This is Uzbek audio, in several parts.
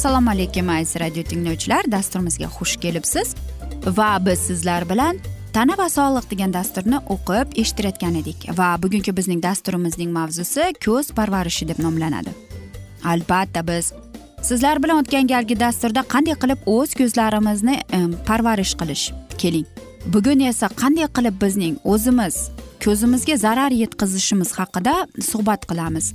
assalomu alaykum aziz radio tinglovchilar. Dasturimizga xush kelibsiz. Va biz sizlar bilan tana va sog'liq degan dasturni o'qib eshittirayotgan edik. Va bugungi bizning dasturimizning mavzusi ko'z parvarishi deb nomlanadi. Albatta biz sizlar bilan o'tgan galgi dasturda qanday qilib o'z ko'zlarimizni parvarish qilish keling? Bugun esa qanday qilib bizning o'zimiz ko'zimizga zarar yetkazishimiz haqida suhbat qilamiz.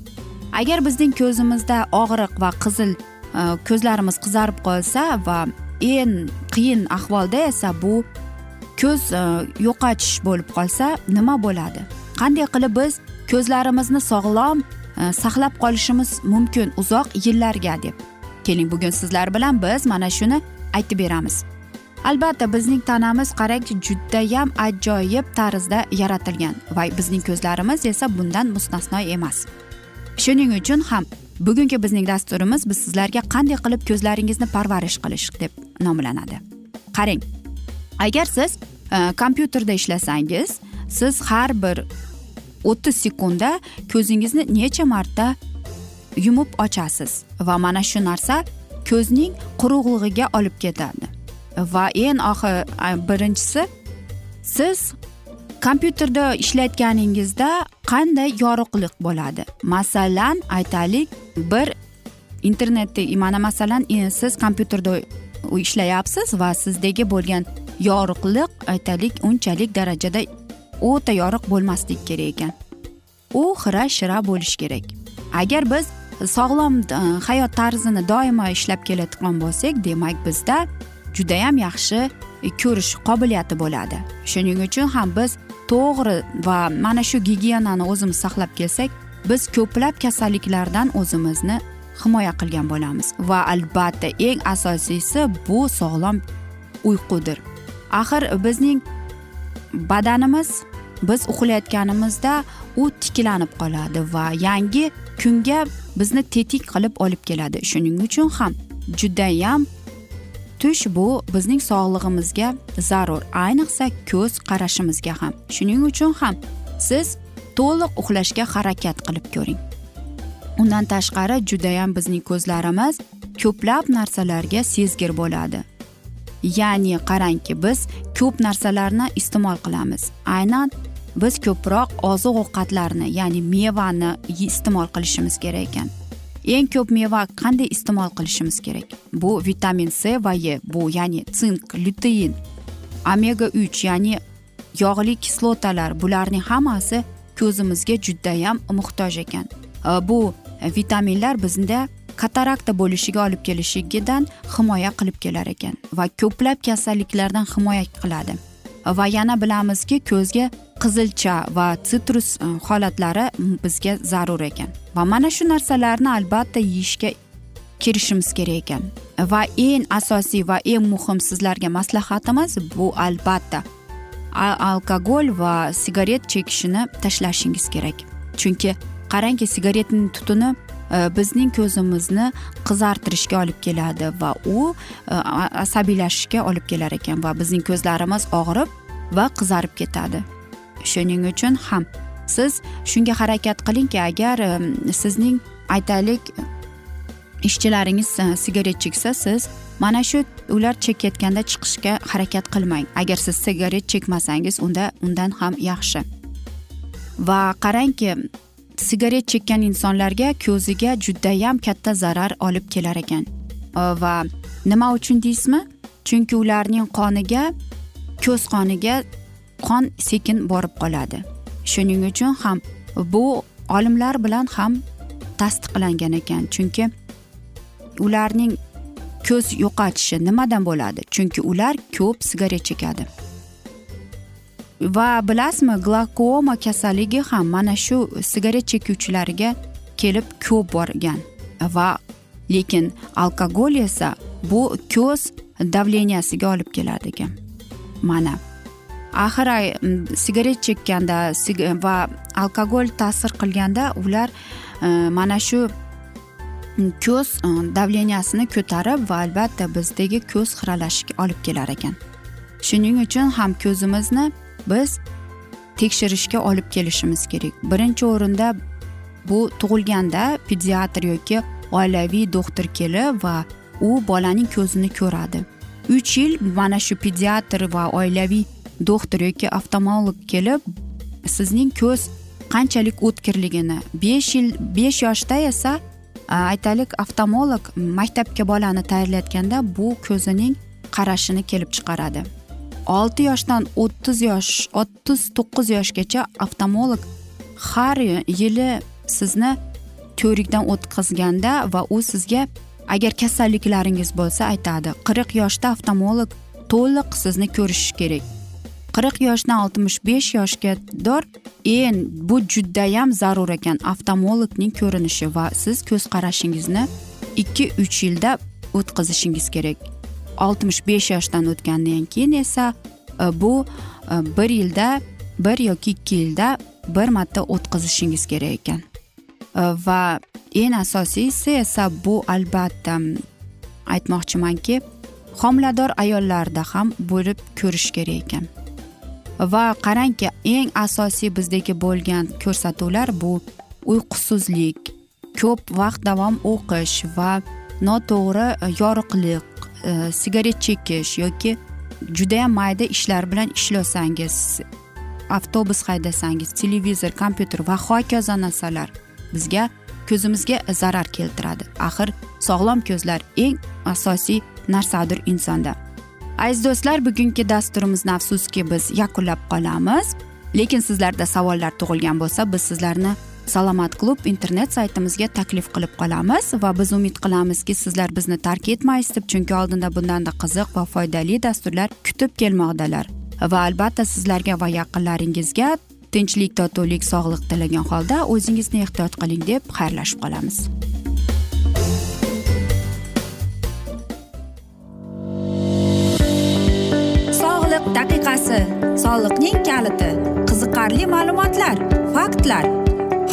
Agar bizning ko'zimizda og'riq va qizil Э, ko'zlarimiz qizarib qolsa va eng qiyin ahvolda esa bu ko'z e, yo'qotish bo'lib qolsa nima bo'ladi? Qanday qilib biz ko'zlarimizni sog'lom e, saqlab qolishimiz mumkin uzoq yillarga deb keling. Bugun sizlar bilan biz mana shuni aytib beramiz. Albatta bizning tanamiz qarangchi judayam ajoyib tarzda yaratilgan va bizning ko'zlarimiz esa bundan mustasno emas. Shuning uchun ham bugungi bizning dasturimiz biz sizlarga qanday qilib ko'zlaringizni parvarish qilish deb nomlanadi. Qarang agar siz e, kompyuterda ishlasangiz siz har bir o'ttiz sekundda ko'zingizni necha marta yumib ochasiz va mana shu narsa ko'zning quruqlig'iga olib ketadi. Va eng oxir birinchisi siz kompyuterda ishlayotganingizda qanday yorug'lik bo'ladi? Masalan aytaylik bir internetda mana masalan e, siz kompyuterda ishlayapsiz va sizdagi bo'lgan yorug'lik aytaylik unchalik darajada o'ta yorug' bo'lmasligi kerak ekan. U xira shira bo'lishi kerak. Agar biz sog'lom e, hayot tarzini doimo ishlab kelayotgan bo'lsak demak bizda judayam yaxshi ko'rish qobiliyati bo'ladi. Shuning uchun ham biz to'g'ri va mana shu gigiyenani o'zimiz saqlab kelsak biz ko'plab kasalliklardan o'zimizni himoya qilgan bo'lamiz. Va albatta eng asosiysi bu sog'lom uyqudir. Axir bizning badanimiz biz uxlayotganimizda u tiklanib qoladi va yangi kunga bizni tetik qilib olib keladi. Shuning uchun ham judayam tush bu bizning sog'lig'imizga zarur ayniqsa ko'z qarashimizga ham. Shuning uchun ham siz to'liq uxlashga harakat qilib ko'ring. Undan tashqari judayam bizning ko'zlarimiz ko'plab narsalarga sezgir bo'ladi. Ya'ni qarangki biz ko'p narsalarni iste'mol qilamiz. Aynan biz ko'proq oziq ovqatlarni ya'ni mevani iste'mol qilishimiz kerak ekan. Eng ko'p meva qanday iste'mol qilishimiz kerak? Bu vitamin c va e bu ya'ni sink lutein omega uch ya'ni yog'li kislotalar. Bularning hammasi ko'zimizga judayam muhtoj ekan. Bu vitaminlar bizda katarakta bo'lishiga olib kelishigidan himoya qilib kelar ekan va ko'plab kasalliklardan himoya qiladi. Va yana bilamizki ko'zga qizilcha va sitrus e, holatlari bizga zarur ekan. Va mana shu narsalarni albatta yeyishga kirishimiz kerak ekan. Va eng asosiy va eng muhim sizlarga maslahatimiz bu albatta alkogol va sigaret chekishni tashlashingiz kerak. Chunki qarangki sigaretning tutuni Э, bizning ko'zimizni qizartirishga olib keladi va u e, asabiylashishga olib kelar ekan va bizning ko'zlarimiz og'rib va qizarib ketadi. Shuning uchun ham siz shunga harakat qilingki agar sizning aytaylik ishchilaringiz e, sigaret cheksa siz mana shu ular chekayotganda chiqishga harakat qilmang. Agar siz sigaret chekmasangiz unda undan ham yaxshi. Va qarangki sigaret chekkan insonlarga ko'ziga judayam katta zarar olib kelar ekan. Va nima uchun deysizmi? Chunki ularning qoniga ko'z qoniga qon sekin borib qoladi. Shuning uchun ham bu olimlar bilan ham tasdiqlangan ekan. Chunki ularning ko'z yo'qotishi nimadan bo'ladi? Chunki ular ko'p sigaret chekadi. Va bilasizmi glakoma kasalligi ham mana shu sigaret chekuvchilarga kelib ko'p borgan. Va lekin alkogol esa bu ko'z davleniyasiga olib keladi ekan. Mana axir sigaret chekkanda va alkogol ta'sir qilganda ular e, mana shu ko'z e, davleniyasini ko'tarib va albatta bizdagi ko'z xiralashiga olib kelar ekan. Shuning uchun ham ko'zimizni biz tekshirishga olib kelishimiz kerak. Birinchi o'rinda bu tug'ilganda pediatr yoki oilaviy doktor kelib va u bolaning ko'zini ko'radi. Uch yil mana shu pediatr va oilaviy doktor yoki oftalmolog kelib sizning ko'z qanchalik o'tkirligini besh yil besh yoshda esa aytaylik oftalmolog maktabga bolani tayyorlayotganda bu ko'zining qarashini kelib chiqaradi. Olti yoshdan o'ttiz yosh o'ttiz to'qqiz yoshgacha oftalmolog har yili sizni ko'rikdan o'tkazganda va u sizga agar kasalliklaringiz bo'lsa aytadi qirq yoshda oftalmolog to'liq sizni ko'rishi kerak. Qirq yoshdan oltmish besh yoshgador eng bu judayam zarur ekan oftalmologning ko'rinishi va siz ko'z qarashingizni ikki uch yilda o'tkazishingiz kerak. Oltmish besh yoshdan o'tgandan keyin esa e, bu e, bir yilda bir yoki ikki yilda bir marta o'tkazishingiz kerak ekan. E, va eng asosiysi esa bu albatta aytmoqchimanki homilador ayollarda ham bo'lib ko'rish kerak ekan. Va qarangki eng asosiy bizdagi bo'lgan ko'rsatuvlar bu uyqusizlik ko'p vaqt davom o'qish va noto'g'ri e, yorug'lik E, sigaret chekish yoki judayam mayda ishlar bilan ishlasangiz avtobus haydasangiz televizor kompyuter va hokazo narsalar bizga ko'zimizga zarar keltiradi. Axir sog'lom ko'zlar eng asosiy narsadir insonda. Aziz do'stlar bugungi dasturimizni afsuski biz yakunlab qolamiz. Lekin sizlarda savollar tug'ilgan bo'lsa biz sizlarni salomat klub internet saytimizga taklif qilib qolamiz va biz umid qilamizki sizlar bizni tark etmaysiz deb chunki oldinda bundanda qiziq va foydali dasturlar kutib kelmoqdalar. Va albatta sizlarga va yaqinlaringizga tinchlik totuvlik sog'lik tilagan holda o'zingizni ehtiyot qiling deb xayrlashib qolamiz. Sog'liq daqiqasi soliqning kaliti qiziqarli ma'lumotlar faktlar.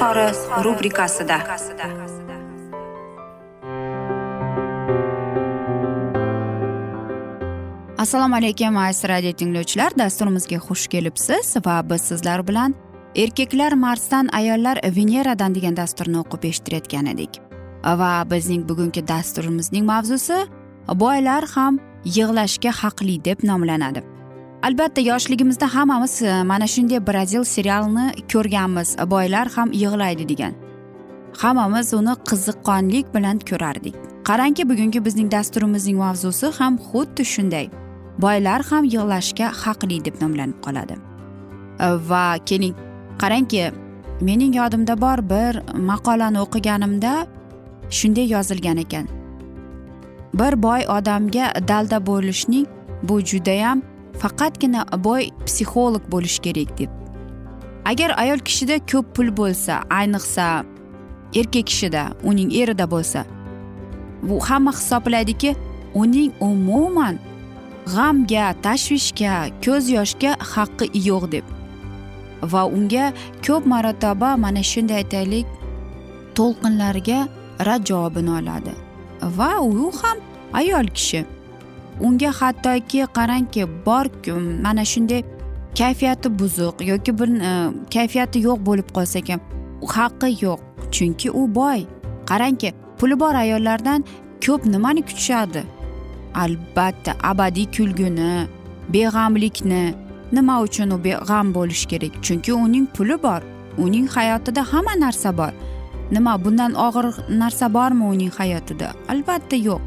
izhori rubrikasida. Assalomu alaykum aziz radio tinglovchilar. Dasturimizga xush kelibsiz va biz sizlar bilan erkaklar marsdan ayollar veneradan degan dasturni o'qib eshittirayotgan edik. Va bizning bugungi dasturimizning mavzusi boylar ham yig'lashga haqli deb nomlanadi. Albatta yoshligimizda hammamiz e, mana shunday brazil serialini ko'rganmiz. Boylar ham yig'laydi degan. Hammamiz uni qiziqqonlik bilan ko'rardik. Qarangki bugungi bizning dasturimizning mavzusi ham xuddi shunday. Boylar ham yig'lashga haqli deb nomlanib qoladi. E, va keling qarangki mening yodimda bor bir maqolani o'qiganimda shunday yozilgan ekan. Bir boy odamga dalda bo'lishning bu judayam faqatgina boy psixolog bo'lish kerak deb. Agar ayol kishida ko'p pul bo'lsa ayniqsa erkak kishida uning erida bo'lsa bu hamma hisoblaydiki uning umuman g'amga tashvishga ko'z yoshga haqqi yo'q deb. Va unga ko'p marotaba mana shunday aytaylik to'lqinlarga rad javobini oladi. Va u ham ayol kishi. Unga hattoki qarangki bor mana shunday kayfiyati buzuq yoki bir e, kayfiyati yo'q bo'lib qolsa ham haqqi yo'q chunki u boy. Qarangki puli bor ayollardan ko'p nimani kutishadi? Albatta abadiy kulguni beg'amlikni nima uchun u beg'am bo'lishi kerak? Chunki uning puli bor uning hayotida hamma narsa bor. Nima bundan og'ir narsa bormi uning hayotida? Albatta yo'q.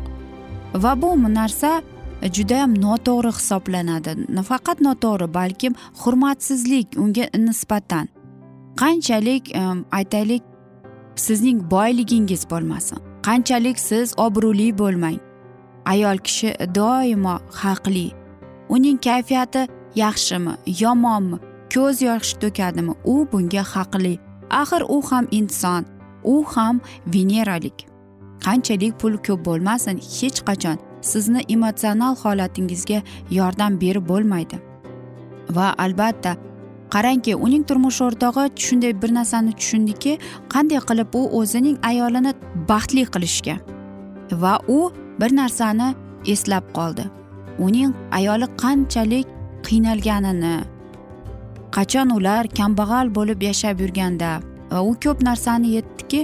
Va bu narsa judayam noto'g'ri hisoblanadi. Nafaqat noto'g'ri balkim hurmatsizlik unga nisbatan. Qanchalik e, aytaylik sizning boyligingiz bo'lmasin. Qanchalik siz obro'li bo'lmang. Ayol kishi doimo haqli. Uning kayfiyati yaxshimi yomonmi ko'z yosh to'kadimi u bunga haqli. Axir u ham inson u ham veneralik. Qanchalik pul ko'p bo'lmasin hech qachon. Sizni emotsional holatingizga yordam berib bo'lmaydi. Va albatta qarangki uning turmush o'rtog'i shunday bir narsani tushundiki qanday qilib u o'zining ayolini baxtli qilishga va u bir narsani eslab qoldi. Uning ayoli qanchalik qiynalganini qachon ular kambag'al bo'lib yashab yurganda va u ko'p narsani yetdiki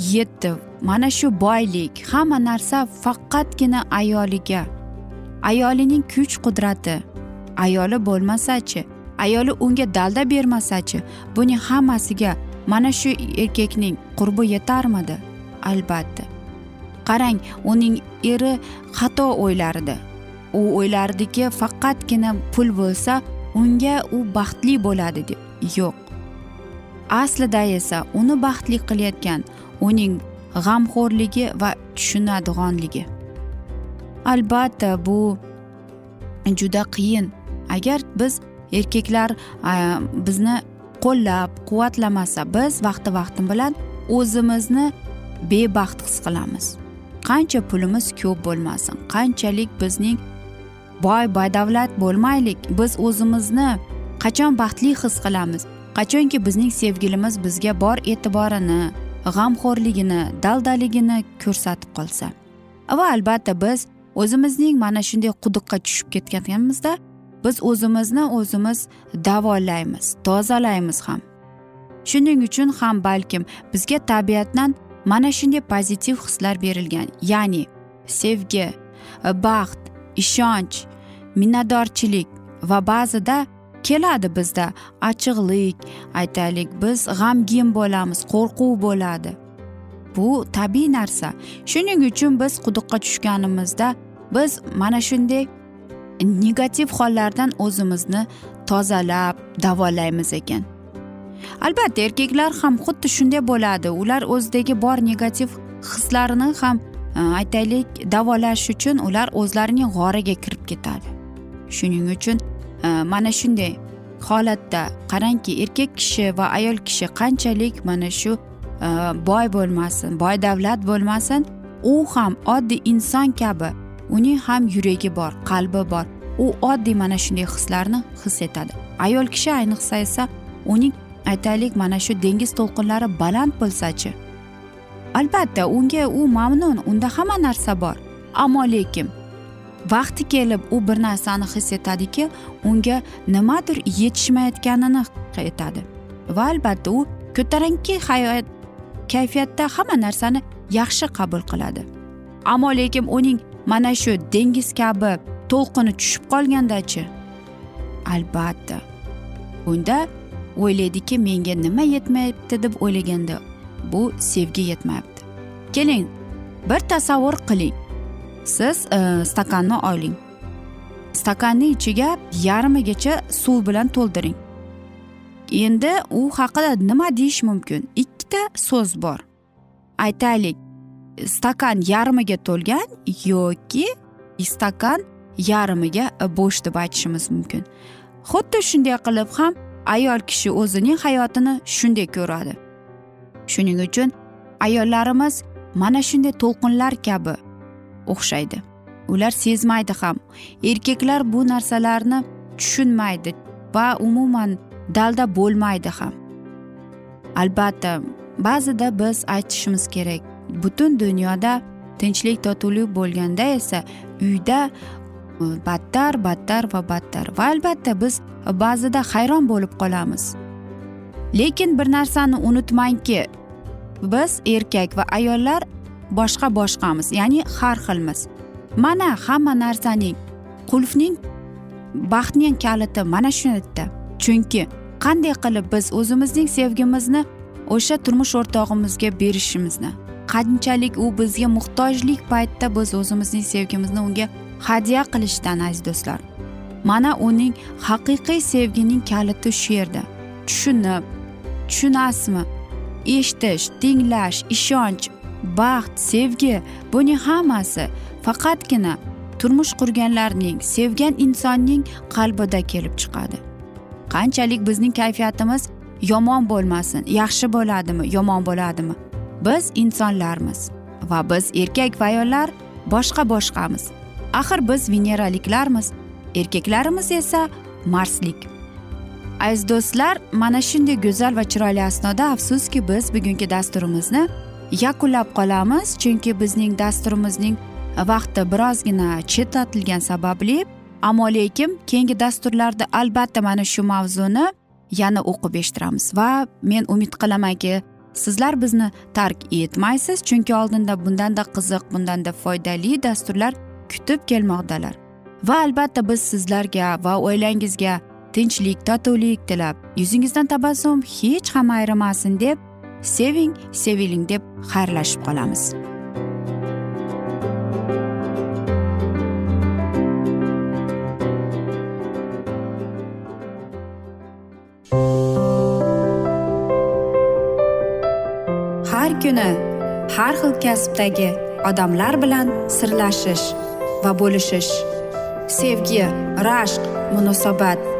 yetdi. Mana shu boylik hamma narsa faqatgina ayoliga. Ayolining kuch qudrati. Ayoli bo'lmasachi ayoli unga dalda bermasachi buning hammasiga mana shu erkakning qurbi yetarmidi? Albatta. Qarang uning eri xato o'ylardi. U o'ylardiki faqatgina pul bo'lsa unga u baxtli bo'ladi deb. Yo'q. Aslida esa uni baxtli qilayotgan uning g'amxo'rligi va tushunadiganligi. Albatta bu juda qiyin. Agar biz erkaklar bizni qo'llab quvvatlamasa biz vaqti vaqti bilan o'zimizni bebaxt his qilamiz. Qancha pulimiz ko'p bo'lmasin qanchalik bizning boy badavlat bo'lmaylik biz o'zimizni qachon baxtli his qilamiz qachonki bizning sevgilimiz bizga bor e'tiborini g'amxo'rligini daldaligini ko'rsatib qolsa. Va albatta biz o'zimizning mana shunday quduqqa tushib ketganimizda biz o'zimizni o'zimiz davolaymiz tozalaymiz ham. Shuning uchun ham balkim bizga tabiatdan mana shunday pozitiv hislar berilgan ya'ni sevgi baxt ishonch minnatdorchilik va ba'zida keladi bizda achchiqlik aytaylik biz g'amgin bo'lamiz qo'rquv bo'ladi. Bu tabiiy narsa. Shuning uchun biz quduqqa tushganimizda biz mana shunday negativ hollardan o'zimizni tozalab davolaymiz ekan. Albatta erkaklar ham xuddi shunday bo'ladi. Ular o'zidagi bor negativ hislarini ham e, aytaylik davolash uchun ular o'zlarining g'origa kirib ketadi. Shuning uchun Э, mana shunday holatda qarangki erkak kishi va ayol kishi qanchalik mana shu e, boy bo'lmasin boy davlat bo'lmasin u ham oddiy inson kabi uning ham yuragi bor qalbi bor u oddiy mana shunday hislarni his etadi. Ayol kishi ayniqsa esa uning aytaylik mana shu dengiz to'lqinlari baland bo'lsachi albatta unga u mamnun unda hamma narsa bor ammo lekin vaqti kelib u bir narsani his etadiki unga nimadir yetishmayotganini aytadi va albatta u ko'tarinki hayot kayfiyatda hamma narsani yaxshi qabul qiladi. Ammo lekin uning mana shu dengiz kabi to'lqini tushib qolgandachi? Albatta. Unda o'ylaydiki menga nima yetmayapti deb o'ylaganda bu sevgi yetmayapti. Keling bir tasavvur qiling. Siz e, stakanni oling stakanni ichiga yarmigacha suv bilan to'ldiring. Endi u haqida nima deyish mumkin? Ikkita so'z bor. Aytaylik stakan yarmiga to'lgan yoki stakan yarmiga bo'sh deb aytishimiz mumkin. Xuddi shunday qilib ham ayol kishi o'zining hayotini shunday ko'radi. Shuning uchun ayollarimiz mana shunday to'lqinlar kabi o'xshaydi. Ular sezmaydi ham. Erkaklar bu narsalarni tushunmaydi va umuman dalda bo'lmaydi ham. Albatta ba'zida biz aytishimiz kerak. Butun dunyoda tinchlik totuvlik bo'lganda esa uyda e, battar battar va battar. Va albatta biz ba'zida hayron bo'lib qolamiz. Lekin bir narsani unutmangki biz erkak va ayollar boshqa boshqamiz ya'ni har xilmiz. Mana hamma narsaning qulfning baxtning kaliti mana shu yerda chunki qanday qilib biz o'zimizning sevgimizni o'sha turmush o'rtog'imizga berishimizni qanchalik u bizga muhtojlik paytida biz o'zimizning sevgimizni unga hadya qilishdan aziz do'stlar. Mana uning haqiqiy sevgining kaliti shu yerda. Tushunib tushunasizmi eshitish tinglash ishonch baxt sevgi buning hammasi faqatgina turmush qurganlarning sevgan insonning qalbida kelib chiqadi. Qanchalik bizning kayfiyatimiz yomon bo'lmasin yaxshi bo'ladimi yomon bo'ladimi? Biz insonlarmiz va biz erkak va ayollar boshqa boshqamiz. Axir biz veneraliklarmiz erkaklarimiz esa marslik. Aziz do'stlar mana shunday go'zal va chiroyli asnoda afsuski biz bugungi dasturimizni yakunlab qolamiz chunki bizning dasturimizning vaqti birozgina chetlatilgani sababli ammo lekin keyingi dasturlarda albatta mana shu mavzuni yana o'qib eshittiramiz. Va men umid qilamanki sizlar bizni tark etmaysiz chunki oldinda bundanda qiziq bundanda foydali dasturlar kutib kelmoqdalar. Va albatta biz sizlarga va oilangizga tinchlik totuvlik tilab yuzingizdan tabassum hech ham ayrimasin deb seving seviling deb xayrlashib qolamiz. Har kuni har xil kasbdagi odamlar bilan sirlashish va bo'lishish. Sevgi rashq munosabat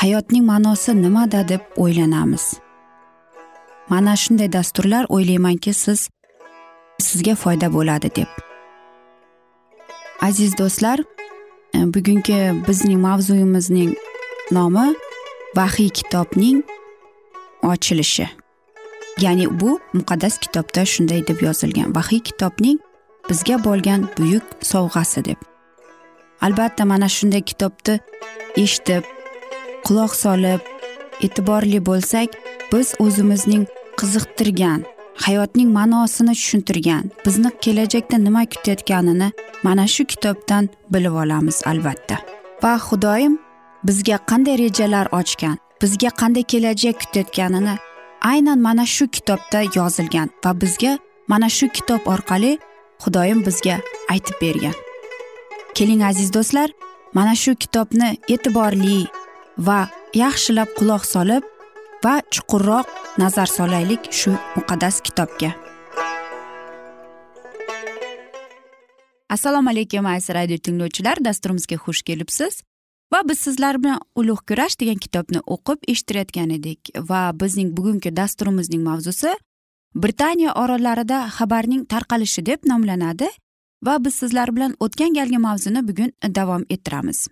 hayotning ma'nosi nimada deb o'ylanamiz. Mana shunday dasturlar o'ylaymanki siz sizga foyda bo'ladi deb. Aziz do'stlar e, bugungi bizning mavzuyimizning nomi vahiy kitobning ochilishi. Ya'ni bu muqaddas kitobda shunday deb yozilgan. Vahiy kitobning bizga bo'lgan buyuk sovg'asi deb. Albatta mana shunday kitobni eshitib quloq solib e'tiborli bo'lsak biz o'zimizning qiziqtirgan hayotning ma'nosini tushuntirgan bizni kelajakda nima kutayotganini mana shu kitobdan bilib olamiz albatta. Va xudoyim bizga qanday rejalar ochgan bizga qanday kelajak kutayotganini aynan mana shu kitobda yozilgan va bizga mana shu kitob orqali xudoyim bizga aytib bergan. Keling aziz do'stlar mana shu kitobni e'tiborli va yaxshilab quloq solib va chuqurroq nazar solaylik shu muqaddas kitobga. Assalomu alaykum aziz radio tinglovchilar. Dasturimizga xush kelibsiz. Va biz sizlar bilan ulug' kurash degan kitobni o'qib eshittirayotgan edik va bizning bugungi dasturimizning mavzusi britaniya orollarida xabarning tarqalishi deb nomlanadi va biz sizlar bilan o'tgan galgi mavzuni bugun davom ettiramiz.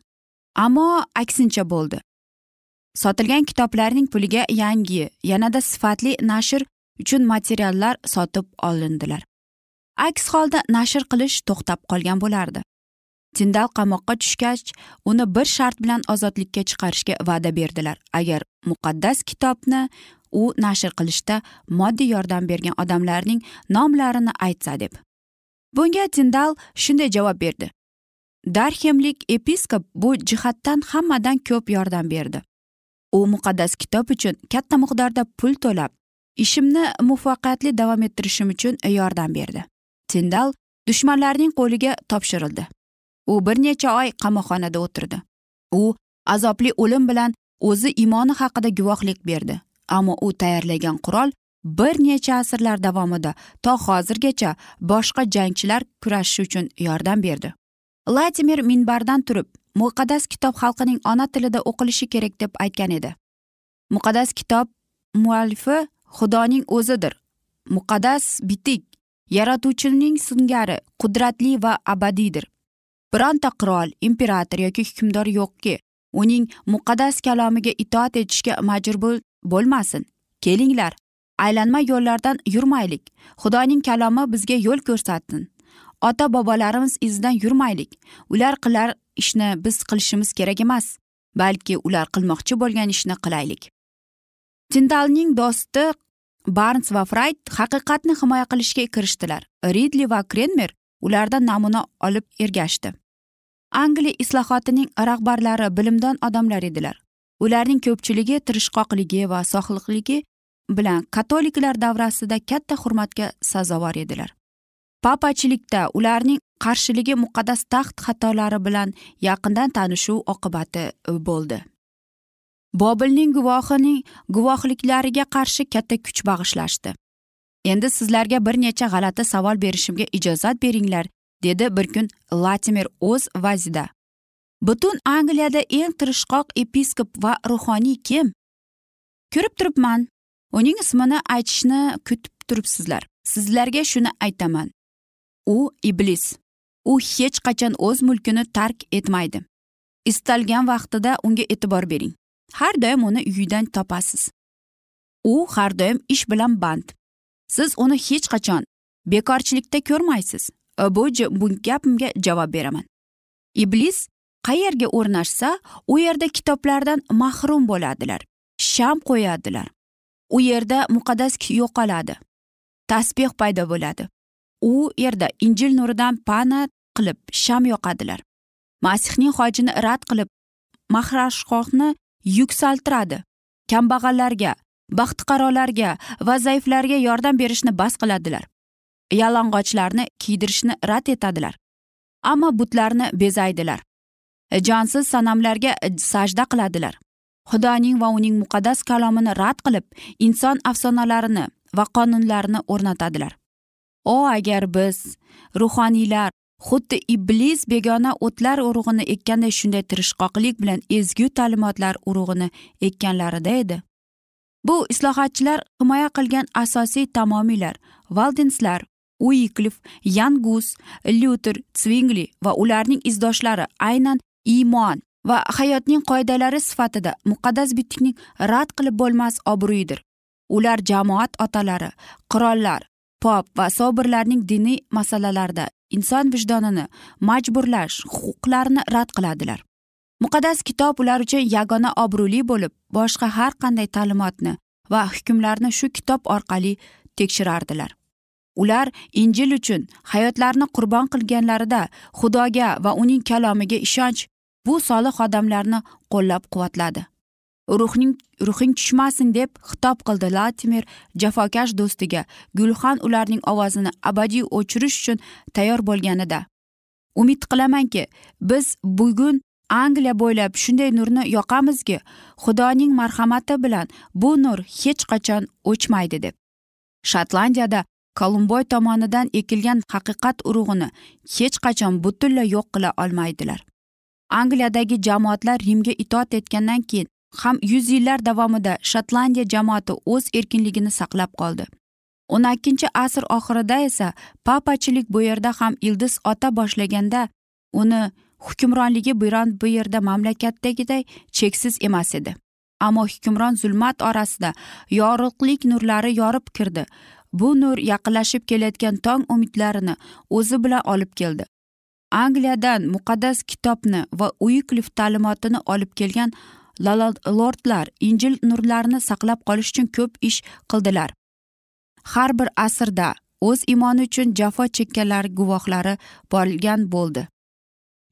Ammo aksincha bo'ldi. Sotilgan kitoblarning puliga yangi yanada sifatli nashr uchun materiallar sotib olindilar. Aks holda nashr qilish to'xtab qolgan bo'lardi. Tindal qamoqqa tushgach uni bir shart bilan ozodlikka chiqarishga va'da berdilar. Agar muqaddas kitobni u nashr qilishda moddiy yordam bergan odamlarning nomlarini aytsa deb. Bunga tindal shunday javob berdi. Darxemlik episkop bu jihatdan hammadan ko'p yordam berdi. U muqaddas kitob uchun katta miqdorda pul to'lab ishimni muvaffaqiyatli davom ettirishim uchun yordam berdi. Tindal dushmanlarning qo'liga topshirildi. U bir necha oy qamoqxonada o'tirdi. U azobli o'lim bilan o'zi imoni haqida guvohlik berdi ammo u tayyorlagan qurol bir necha asrlar davomida to hozirgacha boshqa jangchilar kurashishi uchun yordam berdi. Latimer minbardan turib muqaddas kitob xalqining ona tilida o'qilishi kerak deb aytgan edi. Muqaddas kitob muallifi xudoning o'zidir. Muqaddas bitik yaratuvchining singari qudratli va abadiydir. Bironta qirol imperator yoki hukmdor yo'qki uning muqaddas kalomiga itoat etishga majbur bo'lmasin. Kelinglar aylanma yo'llardan yurmaylik. Xudoning kalomi bizga yo'l ko'rsatsin. Ota bobolarimiz izidan yurmaylik. Ular qilar ishni biz qilishimiz kerak emas balki ular qilmoqchi bo'lgan ishni qilaylik. Tindalning do'sti barns va frayd haqiqatni himoya qilishga kirishdilar. Ridli va krenmer ulardan namuna olib ergashdi. Angliya islohotining rahbarlari bilimdon odamlar edilar. Ularning ko'pchiligi tirishqoqligi va sohliqligi bilan katoliklar davrasida katta hurmatga sazovor edilar. Papachilikda ularning qarshiligi muqaddas taxt xatolari bilan yaqindan tanishuv oqibati e, bo'ldi. Bobilning guvohining guvohliklariga qarshi katta kuch bag'ishlashdi. Endi sizlarga bir necha g'alati savol berishimga ijozat beringlar dedi bir kun latimer o'z vazida. Butun angliyada eng tirishqoq episkop va ruhoniy kim? Ko'rib turibman. Uning ismini aytishni kutib turibsizlar. Sizlarga shuni aytaman. U iblis. U hech qachon o'z mulkini tark etmaydi. Istalgan vaqtida unga e'tibor bering. Har doim uni uyidan topasiz. U har doim ish bilan band. Siz uni hech qachon bekorchilikda ko'rmaysiz. E, bu bu gapimga javob beraman. Iblis qayerga o'rnashsa u yerda kitoblardan mahrum bo'ladilar sham qo'yadilar. U yerda muqaddas yo'qoladi. Tasbeh paydo bo'ladi. U yerda injil nuridan pana qilib sham yoqadilar. Masihning hojini rad qilib mahrashqohni yuksaltiradi. Kambag'allarga baxtiqarolarga va zaiflarga yordam berishni bas qiladilar. Yalang'ochlarni kiydirishni rad etadilar. Ammo butlarni bezaydilar. Jonsiz sanamlarga sajda qiladilar. Xudoning va uning muqaddas kalomini rad qilib inson afsonalarini va qonunlarini o'rnatadilar. O agar biz ruhoniylar xuddi iblis begona o'tlar urug'ini ekkanday shunday tirishqoqlik bilan ezgu ta'limotlar urug'ini ekkanlarida edi. Bu islohotchilar himoya qilgan asosiy tamomiylar valdenslar uiklif yangus lyuter svingli va ularning izdoshlari aynan iymon va hayotning qoidalari sifatida muqaddas bitikning rad qilib bo'lmas obro'yidir ular jamoat otalari qirollar pop va sobirlarning diniy masalalarda inson vijdonini majburlash huquqlarini rad qiladilar. Muqaddas kitob ular uchun yagona obro'li bo'lib boshqa har qanday ta'limotni va hukmlarni shu kitob orqali tekshirardilar. Ular injil uchun hayotlarini qurbon qilganlarida xudoga va uning kalomiga ishonch bu solih odamlarni qo'llab quvvatladi ruhning ruhing tushmasin deb xitob qildi latimer jafokash do'stiga. Gulxan ularning ovozini abadiy o'chirish uchun tayyor bo'lganida. Umid qilamanki biz bugun angliya bo'ylab shunday nurni yoqamizki xudoning marhamati bilan bu nur hech qachon o'chmaydi deb. Shotlandiyada kolumboy tomonidan ekilgan haqiqat urug'ini hech qachon butunlay yo'q qila olmaydilar. Angliyadagi jamoatlar rimga itoat etgandan keyin ham yuz yillar davomida shotlandiya jamoati o'z erkinligini saqlab qoldi. O'n ikkinchi asr oxirida esa papachilik bu yerda ham ildiz ota boshlaganda uni hukmronligi biron bu yerda mamlakatdagiday cheksiz emas edi. Ammo hukmron zulmat orasida yorug'lik nurlari yorib kirdi. Bu nur yaqinlashib kelayotgan tong umidlarini o'zi bilan olib keldi. Angliyadan muqaddas kitobni va uiklif ta'limotini olib kelgan lordlar injil nurlarini saqlab qolish uchun ko'p ish qildilar. Har bir asrda o'z imoni uchun jafo chekkanlar guvohlari bo'lgan bo'ldi.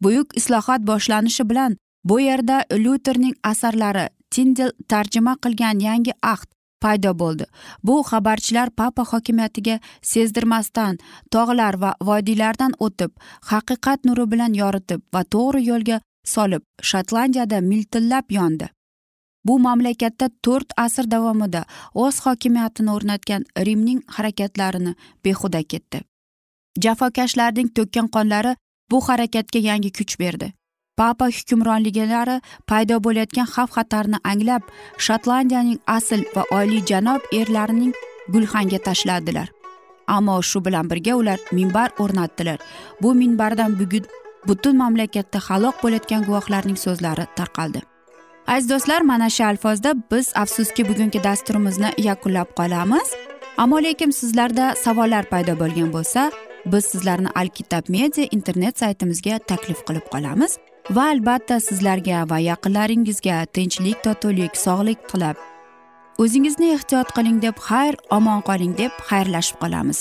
Buyuk islohot boshlanishi bilan bu yerda lyuterning asarlari tindel tarjima qilgan yangi ahd paydo bo'ldi. Bu xabarchilar papa hokimiyatiga sezdirmasdan tog'lar va vodiylardan o'tib haqiqat nuri bilan yoritib va to'g'ri yo'lga solib shotlandiyada miltillab yondi. Bu mamlakatda to'rt asr davomida o'z hokimiyatini o'rnatgan rimning harakatlarini behuda ketdi. Jafokashlarning to'kkan qonlari bu harakatga yangi kuch berdi. Papa hukmronliklari paydo bo'layotgan xavf xatarni anglab shotlandiyaning asl va oliyjanob erlarining gulxanga tashladilar. Ammo shu bilan birga ular minbar o'rnatdilar. Bu minbardan bugun butun mamlakatda halok bo'layotgan guvohlarning so'zlari tarqaldi. Aziz do'stlar mana shu alfozda biz afsuski bugungi dasturimizni yakunlab qolamiz. Ammo lekin sizlarda savollar paydo bo'lgan bo'lsa biz sizlarni alkitab media internet saytimizga taklif qilib qolamiz va albatta sizlarga va yaqinlaringizga tinchlik totuvlik sog'lik tilab o'zingizni ehtiyot qiling deb xayr omon qoling deb xayrlashib qolamiz.